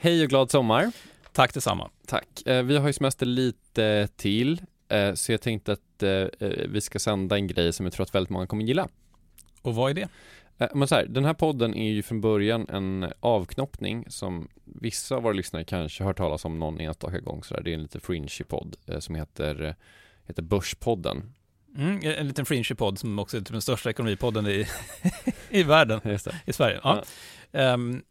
Hej och glad sommar. Tack detsamma. Tack. Eh, vi har ju semester lite till, eh, så jag tänkte att eh, vi ska sända en grej som jag tror att väldigt många kommer gilla. Och vad är det? Men så här, den här podden är ju från början en avknoppning som vissa av våra lyssnare kanske hört talas om någon enstaka gång sådär. Det är en lite fringy podd som heter, heter Börspodden. Mm, en liten fringy podd som också är typ den största ekonomipodden i, i världen, i Sverige. Ja. ja. Um,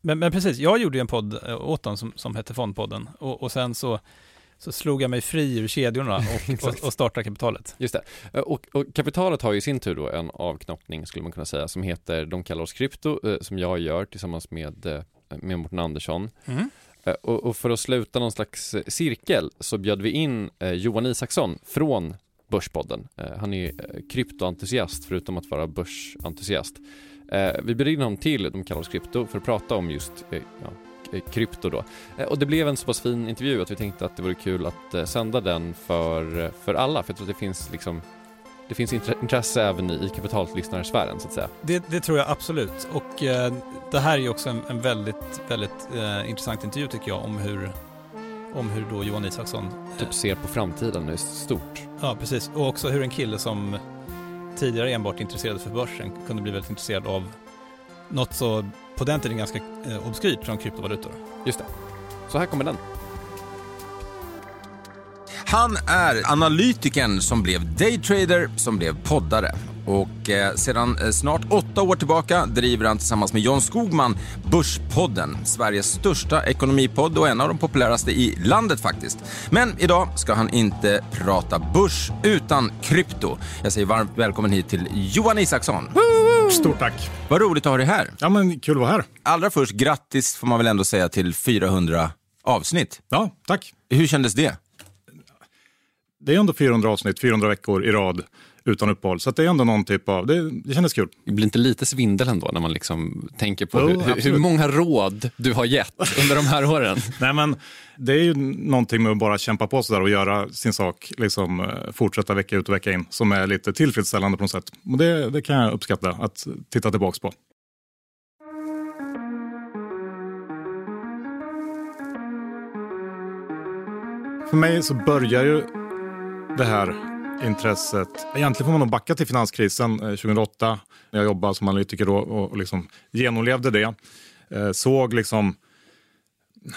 men, men, precis, jag gjorde ju en podd eh, åt dem som, som hette Fondpodden och, och sen så så slog jag mig fri ur kedjorna och, och, och startade kapitalet. Just det. Eh, och, och, kapitalet har ju i sin tur då en avknoppning skulle man kunna säga som heter De kallar oss krypto eh, som jag gör tillsammans med, med Morten Andersson. Mm. Och, och, för att sluta någon slags cirkel så bjöd vi in Johan Isaksson från Börspodden. Han är kryptoentusiast förutom att vara börsentusiast. Eh, vi bjöd in honom till De kallar oss krypto för att prata om just eh, ja, eh, krypto då. Och det blev en så pass fin intervju att vi tänkte att det vore kul att sända den för, för alla, för jag tror att det finns liksom det finns intresse även i kapitallyssnarsfären så att säga. Det, det, tror jag absolut och eh, det här är ju också en, en väldigt, väldigt eh, intressant intervju tycker jag om hur, om hur då Johan Isaksson eh, typ ser på framtiden i stort. Ja, precis. Och också hur en kille som tidigare enbart intresserade för börsen kunde bli väldigt intresserad av något så på den tiden ganska eh, obskyrt som kryptovalutor. Just det. Så här kommer den. Han är analytikern som blev daytrader, som blev poddare. Och eh, sedan eh, snart åtta år tillbaka driver han tillsammans med John Skogman Börspodden, Sveriges största ekonomipodd och en av de populäraste i landet faktiskt. Men idag ska han inte prata börs utan krypto. Jag säger varmt välkommen hit till Johan Isaksson. Stort tack. Vad roligt att ha dig här. Ja, men kul att vara här. Allra först, grattis får man väl ändå säga till 400 avsnitt. Ja, tack. Hur kändes det? Det är ändå 400 avsnitt, 400 veckor i rad utan uppehåll. Så det är ändå någon typ av, det, det kändes kul. Det blir inte lite svindel ändå när man liksom tänker på oh, hur, hur, många råd du har gett under de här åren? Nej men det är ju någonting med att bara kämpa på sådär och göra sin sak, liksom eh, fortsätta vecka ut och vecka in, som är lite tillfredsställande på något sätt. Och det, det kan jag uppskatta att titta tillbaks på. För mig så börjar ju det här intresset. Egentligen får man nog backa till finanskrisen eh, 2008. Jag jobbade som analytiker då och liksom genomlevde det. Eh, såg liksom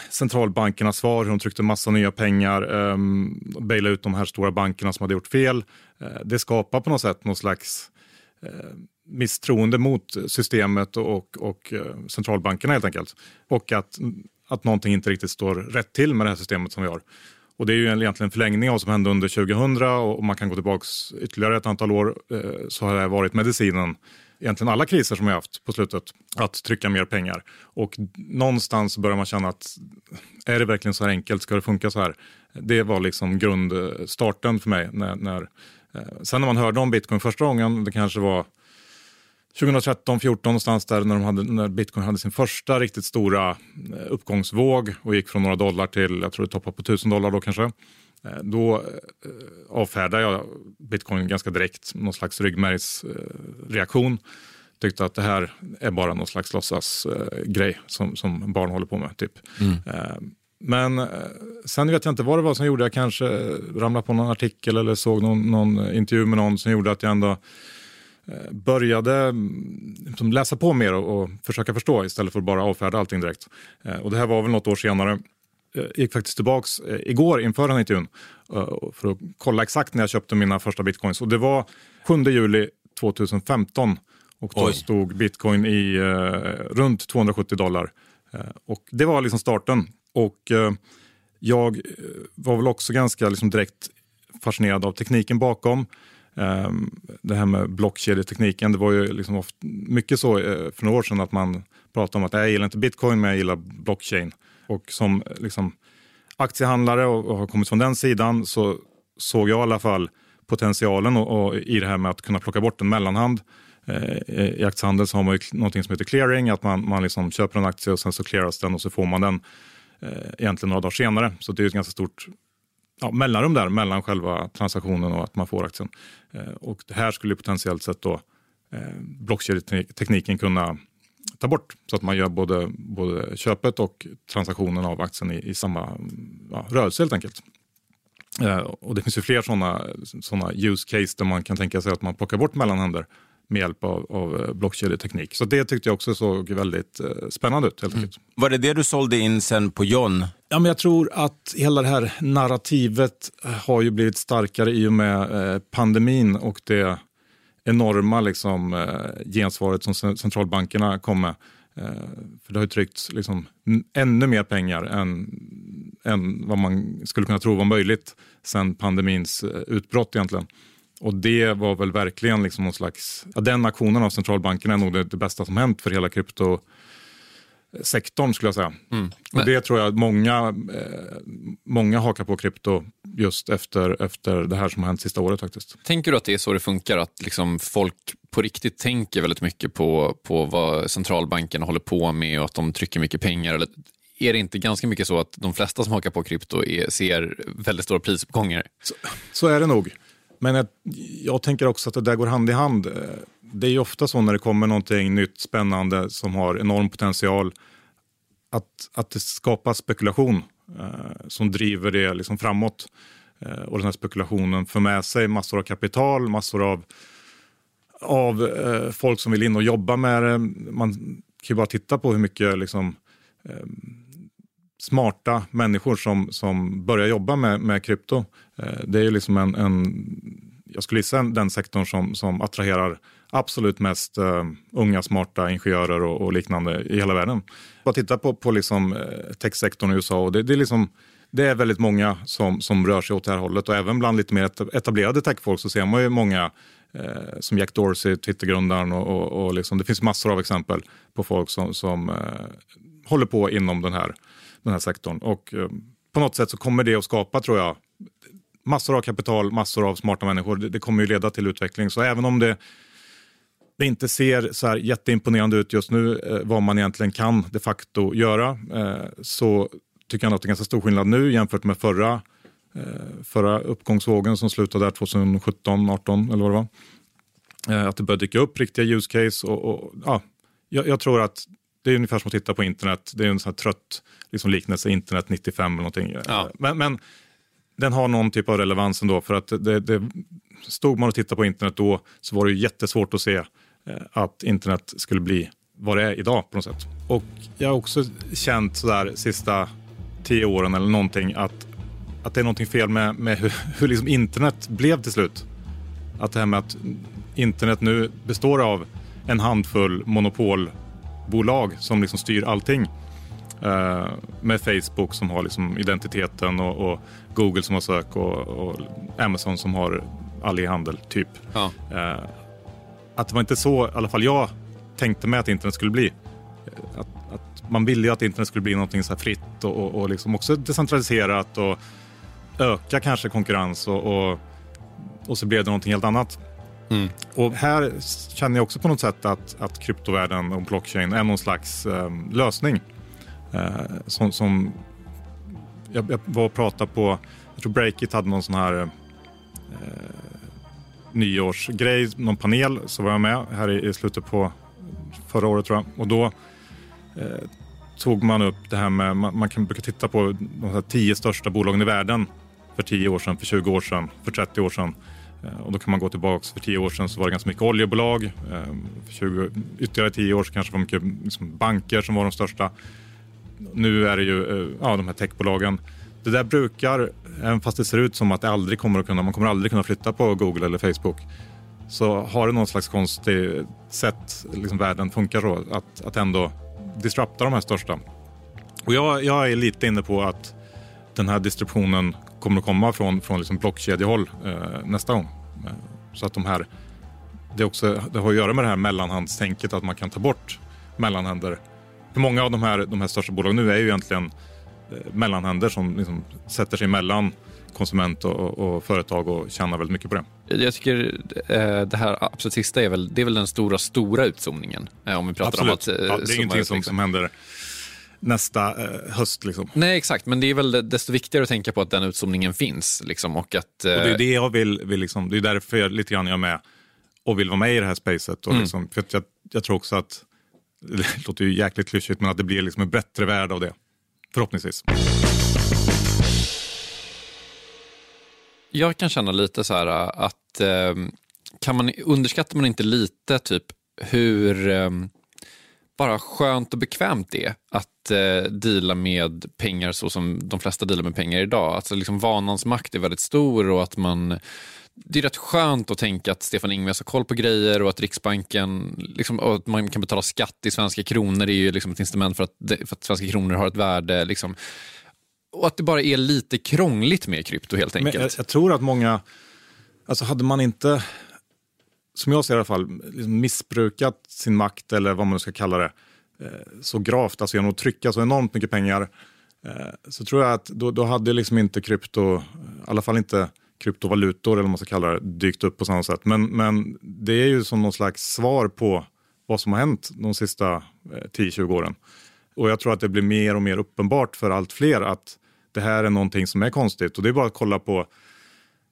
centralbankernas svar, hur de tryckte massa nya pengar, ehm, um, bailade ut de här stora bankerna som hade gjort fel. Uh, det skapar på något sätt någon slags uh, misstroende mot systemet och, och uh, centralbankerna helt enkelt. Och att, att någonting inte riktigt står rätt till med det här systemet som vi har. Och det är ju egentligen en förlängning av vad som hände under 2000 och om man kan gå tillbaka ytterligare ett antal år eh, så har det varit medicinen egentligen alla kriser som vi haft på slutet, att trycka mer pengar. Och någonstans börjar man känna att är det verkligen så här enkelt, ska det funka så här? Det var liksom grundstarten för mig. När, när eh, sen när man hörde om bitcoin första gången, det kanske var 2013, 14 någonstans där när, de hade, när bitcoin hade sin första riktigt stora eh, uppgångsvåg och gick från några dollar till, jag tror det toppade på 1000 dollar då kanske. Eh, då eh, avfärdade jag bitcoin ganska direkt, någon slags ryggmärgsreaktion. Tyckte att det här är bara någon slags låtsasgrej som, som barn håller på med. typ. Mm. Men sen vet jag inte vad det var som gjorde, jag kanske ramlade på någon artikel eller såg någon, någon intervju med någon som gjorde att jag ändå började mm, liksom läsa på mer och, och, försöka förstå istället för att bara avfärda allting direkt. Eh, och det här var väl något år senare. Jag eh, gick faktiskt tillbaks igår inför den här intervjun för att kolla exakt när jag köpte mina första bitcoins. Och det var 7 juli 2015 och då Oj. stod bitcoin i eh, runt 270 dollar. Eh, och det var liksom starten. Och eh, jag var väl också ganska liksom direkt fascinerad av tekniken bakom. Ehm, det här med blockkedjetekniken, det var ju liksom ofta, mycket så eh, för några år sedan att man pratade om att jag gillar inte bitcoin men jag gillar blockchain. Och som eh, liksom, aktiehandlare och, har kommit från den sidan så såg jag i alla fall potentialen och, och i det här med att kunna plocka bort en mellanhand. Eh, I aktiehandel så har man ju någonting som heter clearing, att man, man liksom köper en aktie och sen så clearas den och så får man den eh, egentligen några dagar senare. Så det är ett ganska stort ja, mellanrum där mellan själva transaktionen och att man får aktien. Eh, och det här skulle potentiellt sett då eh, blockkedjetekniken kunna ta bort. Så att man gör både, både köpet och transaktionen av aktien i, i samma ja, rörelse helt enkelt. Eh, och det finns ju fler sådana såna use case där man kan tänka sig att man plockar bort mellanhänder med hjälp av, av eh, blockkedjeteknik. Så det tyckte jag också såg väldigt eh, spännande ut. Helt mm. Var det det du sålde in sen på John? Ja, men jag tror att hela det här narrativet har ju blivit starkare i och med eh, pandemin och det enorma liksom, eh, gensvaret som centralbankerna kom med. Eh, för det har ju tryckts liksom, ännu mer pengar än, än vad man skulle kunna tro var möjligt sen pandemins eh, utbrott egentligen. Och det var väl verkligen liksom någon slags, ja, den aktionen av centralbankerna är nog det, det bästa som hänt för hela krypto sektorn skulle jag säga. Mm. Och det tror jag många, eh, många hakar på krypto just efter, efter det här som har hänt sista året faktiskt. Tänker du att det är så det funkar, att liksom folk på riktigt tänker väldigt mycket på, på vad centralbankerna håller på med och att de trycker mycket pengar? Eller är det inte ganska mycket så att de flesta som hakar på krypto är, ser väldigt stora prisuppgångar? Så, så är det nog. Men jag, jag, tänker också att det där går hand i hand. Det är ju ofta så när det kommer någonting nytt, spännande, som har enorm potential, att, att det skapas spekulation eh, som driver det liksom framåt. Eh, och den här spekulationen för med sig massor av kapital, massor av, av eh, folk som vill in och jobba med det. Man kan ju bara titta på hur mycket liksom, eh, smarta människor som, som börjar jobba med, med krypto. Eh, det är ju liksom en, en, jag skulle gissa den sektorn som, som attraherar absolut mest uh, unga smarta ingenjörer och, och, liknande i hela världen. Bara titta på, på liksom, eh, techsektorn i USA och det, det, är liksom, det är väldigt många som, som rör sig åt det här hållet och även bland lite mer etablerade techfolk så ser man ju många uh, som Jack Dorsey, Twittergrundaren och, och, och liksom, det finns massor av exempel på folk som, som håller på inom den här, den här sektorn. Och eh, på något sätt så kommer det att skapa, tror jag, massor av kapital, massor av smarta människor. Det, det kommer ju leda till utveckling. Så även om det det inte ser så här jätteimponerande ut just nu eh, vad man egentligen kan de facto göra eh, så tycker jag att det är ganska stor skillnad nu jämfört med förra, eh, förra uppgångsvågen som slutade där 2017, 18 eller vad det var. Att det börjar dyka upp riktiga use case och, och ja, jag, jag, tror att det är ungefär som att titta på internet. Det är en sån här trött liksom liknelse, internet 95 eller någonting. Ja. Men, men den har någon typ av relevans ändå för att det, det, stod man och tittade på internet då så var det jättesvårt att se Eh, att internet skulle bli vad det är idag på något sätt. Och jag har också känt sådär sista tio åren eller någonting att, att det är någonting fel med, med hur, hur liksom internet blev till slut. Att det här med att internet nu består av en handfull monopolbolag som liksom styr allting. Uh, med Facebook som har liksom identiteten och, och, Google som har sök och, och Amazon som har all e-handel, typ. Ja. Uh, att det var inte så, i alla fall jag tänkte mig att internet skulle bli. Att, att man ville ju att internet skulle bli någonting så fritt och, och, och liksom också decentraliserat och öka kanske konkurrens och, och, och så blev det någonting helt annat. Mm. Och här känner jag också på något sätt att, att kryptovärlden och blockchain är någon slags eh, lösning. Eh, som, som jag, jag, var och pratade på, jag tror Breakit hade någon sån här eh, nyårsgrej, någon panel, så var jag med här i, i slutet på förra året tror jag. Och då eh, tog man upp det här med, man, man kan brukar titta på de här tio största bolagen i världen för 10 år sedan, för 20 år sedan, för 30 år sedan. Eh, och då kan man gå tillbaka, för tio år sedan så var det ganska mycket oljebolag. Eh, för 20, ytterligare tio år så kanske det var mycket liksom, banker som var de största. Nu är det ju eh, ja, de här techbolagen. Det där brukar, även fast det ser ut som att det aldrig kommer att kunna, man kommer aldrig kunna flytta på Google eller Facebook, så har det någon slags konstigt sätt liksom världen funkar så, att, att ändå disrupta de här största. Och jag, jag är lite inne på att den här distributionen kommer att komma från, från liksom blockkedjehåll eh, nästa gång. Eh, så att de här, det, också, det har att göra med det här mellanhandstänket, att man kan ta bort mellanhänder. För många av de här, de här största bolagen nu är ju egentligen Eh, mellanhänder som liksom sätter sig mellan konsument och, och, företag och tjänar väldigt mycket på det. Jag tycker eh, det här absolut sista är väl, det är väl den stora, stora utzoomningen. Eh, om vi pratar absolut. om att... ja, det är ingenting som, som händer nästa eh, höst. Liksom. Nej, exakt. Men det är väl desto viktigare att tänka på att den utzoomningen finns. Liksom, och att, eh... och det är det jag vill, vill liksom, det är därför jag lite grann är med och vill vara med i det här spacet. Och mm. liksom, för jag, jag tror också att det låter ju jäkligt klyschigt, men att det blir liksom en bättre värld av det. Förhoppningsvis. Jag kan känna lite så här att eh, kan man, underskattar man inte lite typ hur eh, bara skönt och bekvämt det är att eh, deala med pengar så som de flesta dealar med pengar idag. Alltså liksom vanans makt är väldigt stor och att man det är rätt skönt att tänka att Stefan Ingves har koll på grejer och att Riksbanken, liksom, och att man kan betala skatt i svenska kronor är ju liksom ett instrument för att, för att svenska kronor har ett värde. Liksom. Och att det bara är lite krångligt med krypto helt enkelt. Men jag, jag tror att många, alltså hade man inte, som jag ser i alla fall, liksom missbrukat sin makt eller vad man ska kalla det, eh, så gravt, alltså genom att trycka så enormt mycket pengar, eh, så tror jag att då, då hade liksom inte krypto, i alla fall inte kryptovalutor eller vad man ska kalla det, dykt upp på samma sätt. Men, men det är ju som någon slags svar på vad som har hänt de sista eh, 10-20 åren. Och jag tror att det blir mer och mer uppenbart för allt fler att det här är någonting som är konstigt. Och det är bara att kolla på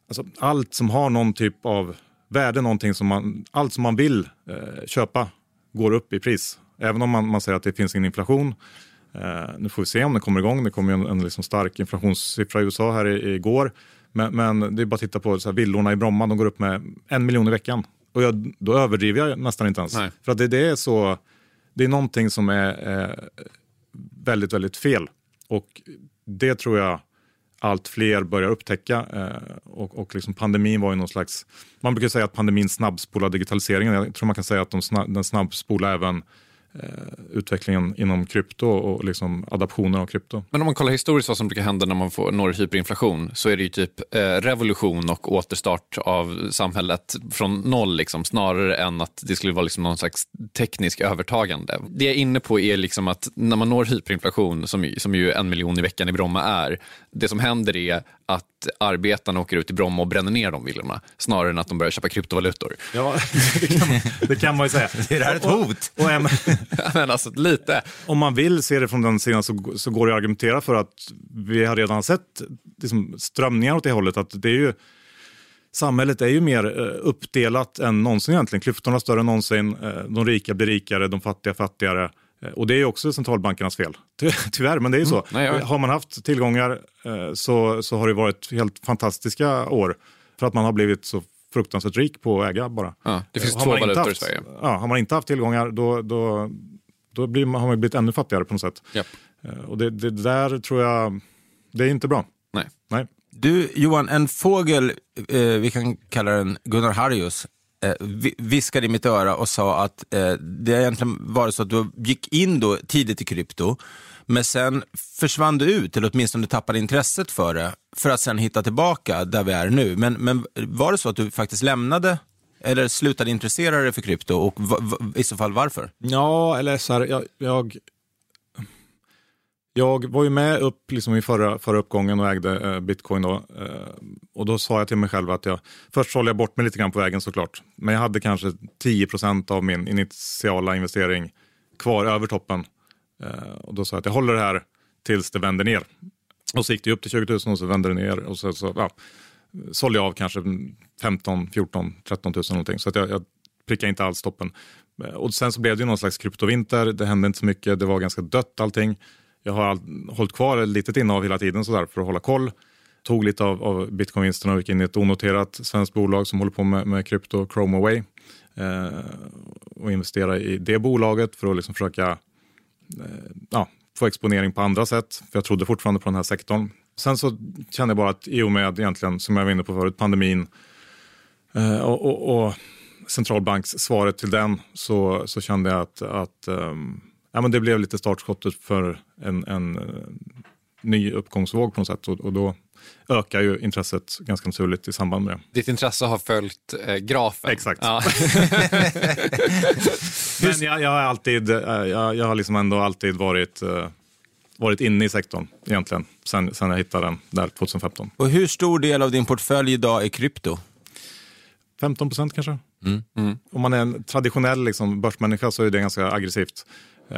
alltså, allt som har någon typ av värde, någonting som man, allt som man vill eh, köpa går upp i pris. Även om man, man säger att det finns ingen inflation. Eh, nu får vi se om det kommer igång. Det kom en, en liksom stark inflationssiffra i USA här i, igår. Men, men, det är bara att titta på så här, villorna i Bromma, de går upp med en miljon i veckan. Och jag, då överdriver jag nästan inte ens. Nej. För att det, det, är så, det är någonting som är eh, väldigt, väldigt fel. Och det tror jag allt fler börjar upptäcka. Eh, och, och liksom pandemin var ju någon slags... Man brukar säga att pandemin snabbspolar digitaliseringen. Jag tror man kan säga att de snabb, den snabbspolar även Eh, utvecklingen inom krypto och liksom adaptionen av krypto. Men om man kollar historiskt vad som brukar hända när man får, når hyperinflation så är det ju typ eh, revolution och återstart av samhället från noll liksom, snarare än att det skulle vara liksom någon slags teknisk övertagande. Det jag är inne på är liksom att när man når hyperinflation, som, som ju en miljon i veckan i Bromma är, det som händer är att arbetarna åker ut i Bromma och bränner ner de villorna snarare än att de börjar köpa kryptovalutor. Ja, det kan man, det kan man ju säga. är det här ett hot? Och, och, och men alltså, lite. Om man vill se det från den sidan så, så går det att argumentera för att vi har redan sett liksom, strömningar åt det hållet. Att det är ju, samhället är ju mer eh, uppdelat än någonsin egentligen. Klyftorna är större än någonsin. Eh, de rika blir rikare, de fattiga fattigare. Eh, och det är också centralbankernas fel. Ty tyvärr, men det är ju så. Mm, nej. Har man haft tillgångar så, så har det varit helt fantastiska år. För att man har blivit så fruktansvärt rik på att äga bara. Ja, det finns har två valutor haft, i Sverige. Ja, har man inte haft tillgångar då, då, då blir man, har man blivit ännu fattigare på något sätt. Yep. Eh, och det, det, där tror jag, det är inte bra. Nej. Nej. Du Johan, en fågel, eh, vi kan kalla den Gunnar Harrius, eh, viskade i mitt öra och sa att eh, det egentligen var så att du gick in då tidigt i krypto men sen försvann du ut, eller åtminstone tappade intresset för det, för att sen hitta tillbaka där vi är nu. Men, men var det så att du faktiskt lämnade eller slutade intressera dig för krypto och i så fall varför? Ja, eller så här, jag, jag, jag var ju med upp liksom i förra, förra uppgången och ägde eh, bitcoin då. Eh, och då sa jag till mig själv att jag, först sålde jag bort mig lite grann på vägen såklart. Men jag hade kanske 10% av min initiala investering kvar över toppen. Eh, och då sa jag att jag håller det här tills det vänder ner. Och så gick det upp till 20 000 och så vände det ner. Och så, så ja, sålde jag av kanske 15, 14, 13 000 någonting. Så att jag, jag prickade inte alls toppen. Eh, och sen så blev det ju någon slags kryptovinter. Det hände inte så mycket. Det var ganska dött allting. Jag har all, hållit kvar ett litet innehav hela tiden så där, för att hålla koll. Tog lite av, av bitcoinvinsterna och gick in i ett onoterat svenskt bolag som håller på med, med krypto, Chromaway. Eh, och investerade i det bolaget för att liksom försöka Eh, ja, få exponering på andra sätt. För jag trodde fortfarande på den här sektorn. Sen så kände jag bara att i och med egentligen, som jag var inne på förut, pandemin eh, och, och, och centralbankssvaret till den så, så kände jag att, att um, ja, men det blev lite startskottet för en, en uh, ny uppgångsvåg på något sätt. Och, och, då ökar ju intresset ganska naturligt i samband med det. Ditt intresse har följt eh, grafen? Exakt. Ja. Men jag, jag, har alltid, eh, jag, jag har liksom ändå alltid varit, uh, varit inne i sektorn egentligen, sen, sen jag hittade den där 2015. Och hur stor del av din portfölj idag är krypto? 15 procent kanske. Mm. Mm. Om man är en traditionell liksom, börsmänniska så är det ganska aggressivt. Uh,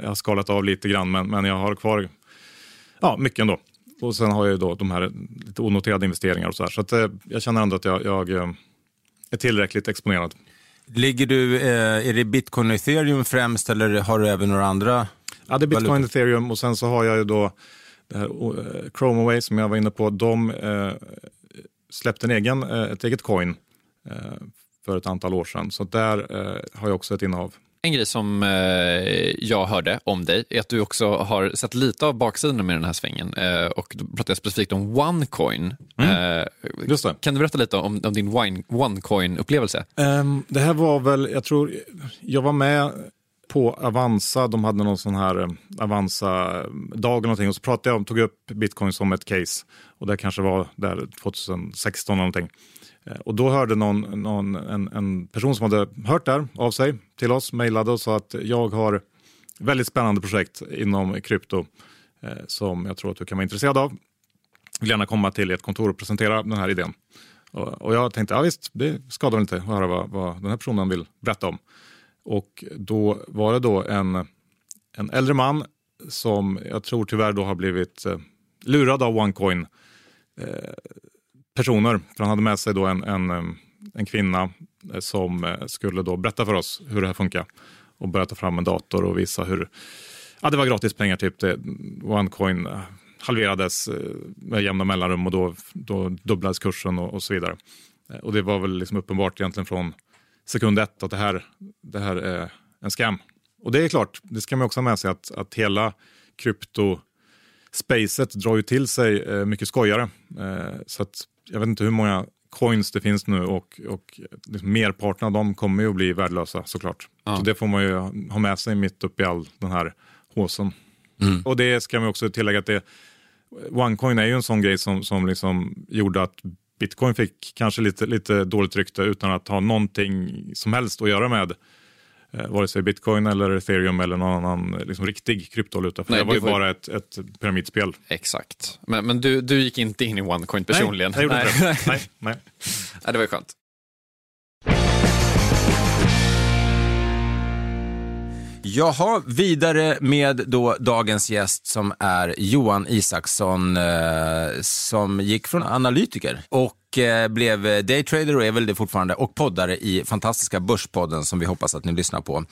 jag har skalat av lite grann, men, men jag har kvar ja, mycket ändå. Och sen har jag då de här lite onoterade investeringar och så här. Så att, uh, jag känner ändå att jag, jag är tillräckligt exponerad. Ligger du, eh, är det bitcoin och ethereum främst eller har du även några andra? Ja, det är bitcoin och ethereum och sen så har jag ju då det här Chromaway som jag var inne på. De uh, släppte en egen, ett eget coin för ett antal år sedan. Så där har jag också ett innehav. En grej som eh, jag hörde om dig är att du också har sett lite av baksidan med den här svängen eh, och då pratar jag specifikt om OneCoin. Mm. Eh, kan du berätta lite om, om din OneCoin-upplevelse? Um, det här var väl, jag tror, jag var med på Avanza, de hade någon sån här eh, Avanza-dag eller någonting och så pratade jag om, tog upp bitcoin som ett case och det kanske var där 2016 eller någonting. Eh, och då hörde någon, någon en, en, person som hade hört där av sig till oss, mejlade och sa att jag har väldigt spännande projekt inom krypto eh, som jag tror att du kan vara intresserad av. Vill gärna komma till ert kontor och presentera den här idén. Och, och jag tänkte, ja visst, det skadar väl inte att höra vad, vad den här personen vill berätta om. Och då var det då en, en äldre man som jag tror tyvärr då har blivit eh, lurad av OneCoin. Eh, personer. För han hade med sig då en, en, eh, en kvinna eh, som eh, skulle då berätta för oss hur det här funkar och börja ta fram en dator och visa hur ja, det var gratis pengar. Typ det, OneCoin halverades med jämna mellanrum och då, då dubblades kursen och, och så vidare. Och det var väl liksom uppenbart egentligen från sekund ett att det här, det här är en scam. Och det är klart, det ska man också ha med sig att, att hela krypto spacet drar ju till sig mycket skojare. så att jag vet inte hur många coins det finns nu och, och liksom merparten av dem kommer ju att bli värdelösa såklart. Ja. Så det får man ju ha med sig mitt uppe i all den här håsen. Mm. Och det ska man också tillägga att det, OneCoin är ju en sån grej som, som liksom gjorde att bitcoin fick kanske lite, lite dåligt rykte utan att ha någonting som helst att göra med eh, vare sig bitcoin eller ethereum eller någon annan liksom, riktig kryptovaluta. För Nej, det var ju var... bara ett, ett pyramidspel. Exakt. Men, men du, du gick inte in i OneCoin personligen? Nej, jag gjorde inte det. Nej, nej. Nej, det var ju skönt. Jaha, vidare med då dagens gäst som är Johan Isaksson eh, som gick från analytiker och eh, blev daytrader och är väl det fortfarande och poddare i fantastiska Börspodden som vi hoppas att ni lyssnar på.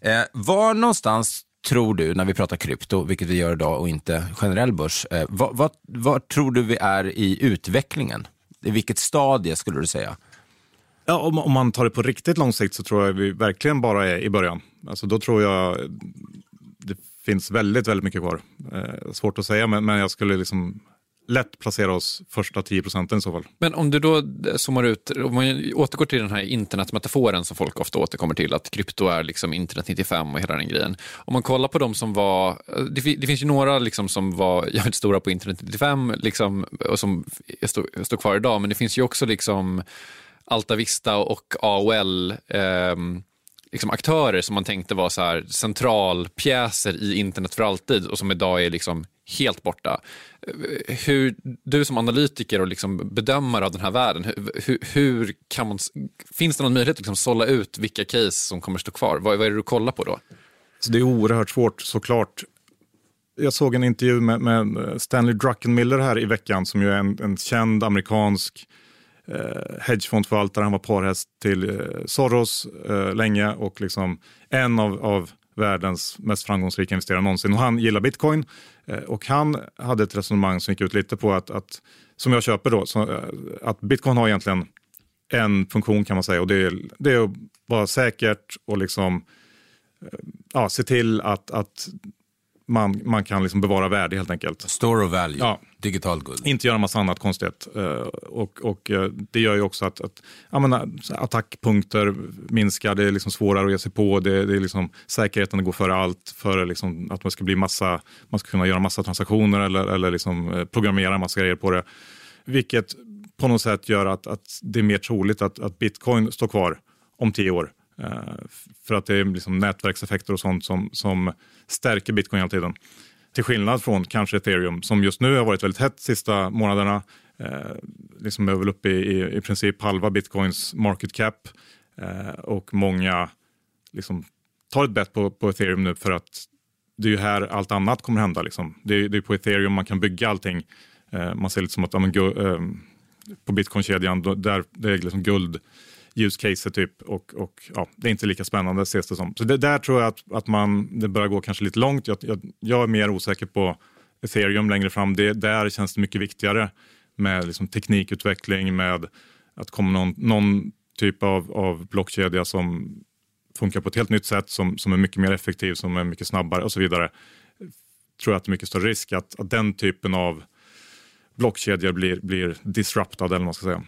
Eh, var någonstans tror du, när vi pratar krypto, vilket vi gör idag och inte generell börs, eh, vad, vad, vad tror du vi är i utvecklingen? I vilket stadie skulle du säga? Ja, om, om, man tar det på riktigt lång sikt så tror jag vi verkligen bara är i början. Alltså då tror jag det finns väldigt, väldigt mycket kvar. Eh, svårt att säga, men, men jag skulle liksom lätt placera oss första 10 procenten i så fall. Men om du då zoomar ut, om man återgår till den här internetmetaforen som folk ofta återkommer till, att krypto är liksom internet 95 och hela den grejen. Om man kollar på de som var, det, det finns ju några liksom som var jävligt stora på internet 95 liksom, och som står, står kvar idag, men det finns ju också liksom Altavista och AOL eh, liksom aktörer som man tänkte var så här centralpjäser i internet för alltid och som idag är liksom helt borta. Hur, du som analytiker och liksom bedömare av den här världen, hur, hur kan man, finns det någon möjlighet att liksom sålla ut vilka case som kommer stå kvar? Vad, vad är det du kollar på då? Så det är oerhört svårt såklart. Jag såg en intervju med, med Stanley Druckenmiller här i veckan som ju är en, en känd amerikansk eh, hedgefondförvaltare. Han var parhäst till eh, Soros eh, länge och liksom en av, av världens mest framgångsrika investerare någonsin. Och han gillar bitcoin eh, och han hade ett resonemang som gick ut lite på att, att som jag köper då, så, eh, att bitcoin har egentligen en funktion kan man säga och det är, det är att vara säkert och liksom eh, ja, se till att, att man, man kan liksom bevara värde helt enkelt. Store of value, ja. digital good. Inte göra massa annat konstigt. Uh, och, och uh, det gör ju också att, att menar, attackpunkter minskar, det är liksom svårare att ge sig på, det, det är liksom, säkerheten går före allt, före liksom att man ska, bli massa, man ska kunna göra massa transaktioner eller, eller liksom, programmera massa grejer på det. Vilket på något sätt gör att, att det är mer troligt att, att bitcoin står kvar om tio år Eh, Eh, för att det är liksom nätverkseffekter och sånt som, som stärker bitcoin hela tiden. Till skillnad från kanske ethereum som just nu har varit väldigt hett de sista månaderna. Eh, liksom är väl uppe i, i, i princip halva bitcoins market cap. Eh, och många liksom tar ett bett på, på ethereum nu för att det är ju här allt annat kommer hända. Liksom. Det, är, det är på ethereum man kan bygga allting. Eh, man ser lite som att ja, men, eh, på bitcoinkedjan, där det är liksom guld use case typ och, och ja, det är inte lika spännande ses det som. Så det, där tror jag att, att man, det börjar gå kanske lite långt. Jag, jag, jag är mer osäker på ethereum längre fram. Det, där känns det mycket viktigare med liksom teknikutveckling, med att komma någon, någon typ av, av blockkedja som funkar på ett helt nytt sätt, som, som är mycket mer effektiv, som är mycket snabbare och så vidare. Tror jag att det är mycket större risk att, att den typen av blockkedjor blir, blir disruptad eller vad man ska säga.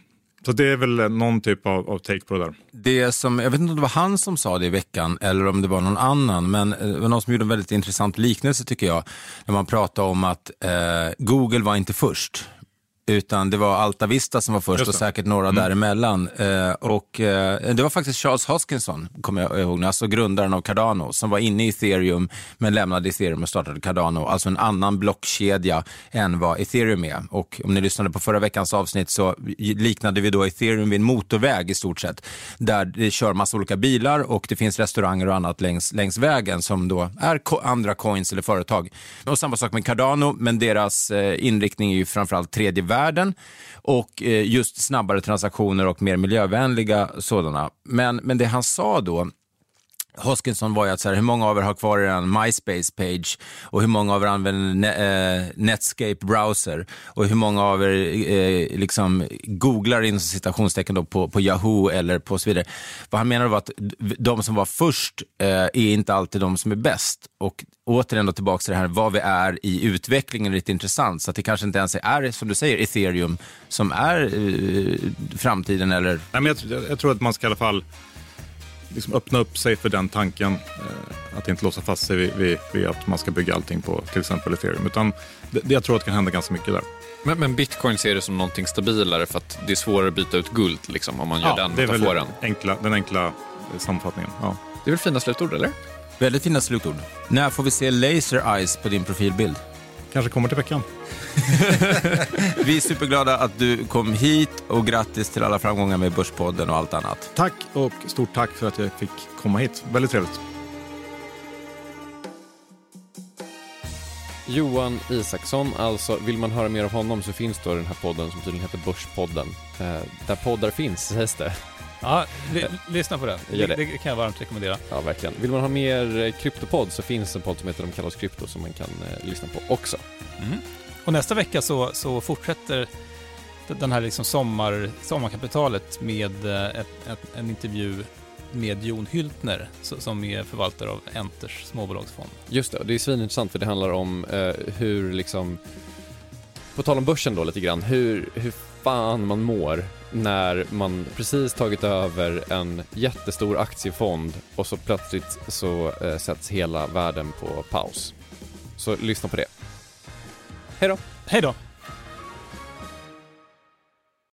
Så det är väl eh, någon typ av, av, take på det där. Det som, jag vet inte om det var han som sa det i veckan eller om det var någon annan, men eh, det var någon som gjorde en väldigt intressant liknelse tycker jag. När man pratade om att eh, Google var inte först utan det var Alta Vista som var först och säkert några mm. däremellan. Eh, och, eh, det var faktiskt Charles Hoskinson, kommer jag ihåg, alltså grundaren av Cardano, som var inne i ethereum men lämnade ethereum och startade Cardano, alltså en annan blockkedja än vad ethereum är. Och om ni lyssnade på förra veckans avsnitt så liknade vi då ethereum vid en motorväg i stort sett, där det kör massa olika bilar och det finns restauranger och annat längs, längs vägen som då är ko andra coins eller företag. Och samma sak med Cardano, men deras eh, inriktning är ju framförallt tredje världen och eh, just snabbare transaktioner och mer miljövänliga sådana. Men, men det han sa då Hoskinson var ju att så här, hur många av er har kvar er MySpace-page och hur många av er använder ne eh, Netscape browser och hur många av er eh, liksom googlar in citationstecken då på, på Yahoo eller på så vidare. Vad han menade var att de som var först eh, är inte alltid de som är bäst. Och återigen då tillbaka till det här vad vi är i utvecklingen är lite intressant. Så att det kanske inte ens är, som du säger, ethereum som är eh, framtiden eller? Nej, men jag, jag tror att man ska i alla fall liksom öppna upp sig för den tanken. Eh, att inte låsa fast sig vid, vid, vid, att man ska bygga allting på till exempel ethereum. Utan det, jag tror att det kan hända ganska mycket där. Men, men bitcoin ser det som någonting stabilare för att det är svårare att byta ut guld liksom, om man gör ja, den metaforen. det är väl enkla, den enkla sammanfattningen. Ja. Det är väl fina slutord, eller? Väldigt fina slutord. När får vi se laser eyes på din profilbild? Kanske kommer till veckan. vi är superglada att du kom hit och grattis till alla framgångar med Börspodden och allt annat. Tack och stort tack för att jag fick komma hit. Väldigt trevligt. Johan Isaksson, alltså vill man höra mer av honom så finns då den här podden som tydligen heter Börspodden. Eh, där poddar finns, sägs det. Ja, lyssna på den. Det. det. kan jag varmt rekommendera. Ja, verkligen. Vill man ha mer eh, kryptopodd så finns en podd som heter De kallas krypto som man kan eh, lyssna på också. Mm. Och nästa vecka så, så fortsätter den här liksom sommar, sommarkapitalet med eh, ett, ett, en intervju med Jon Hyltner som är förvaltare av Enters småbolagsfond. Just det, det är svinintressant för det handlar om eh, hur liksom, på tal om börsen då lite grann, hur, hur fan man mår när man precis tagit över en jättestor aktiefond och så plötsligt så eh, sätts hela världen på paus. Så lyssna på det. Hej då! Hej då!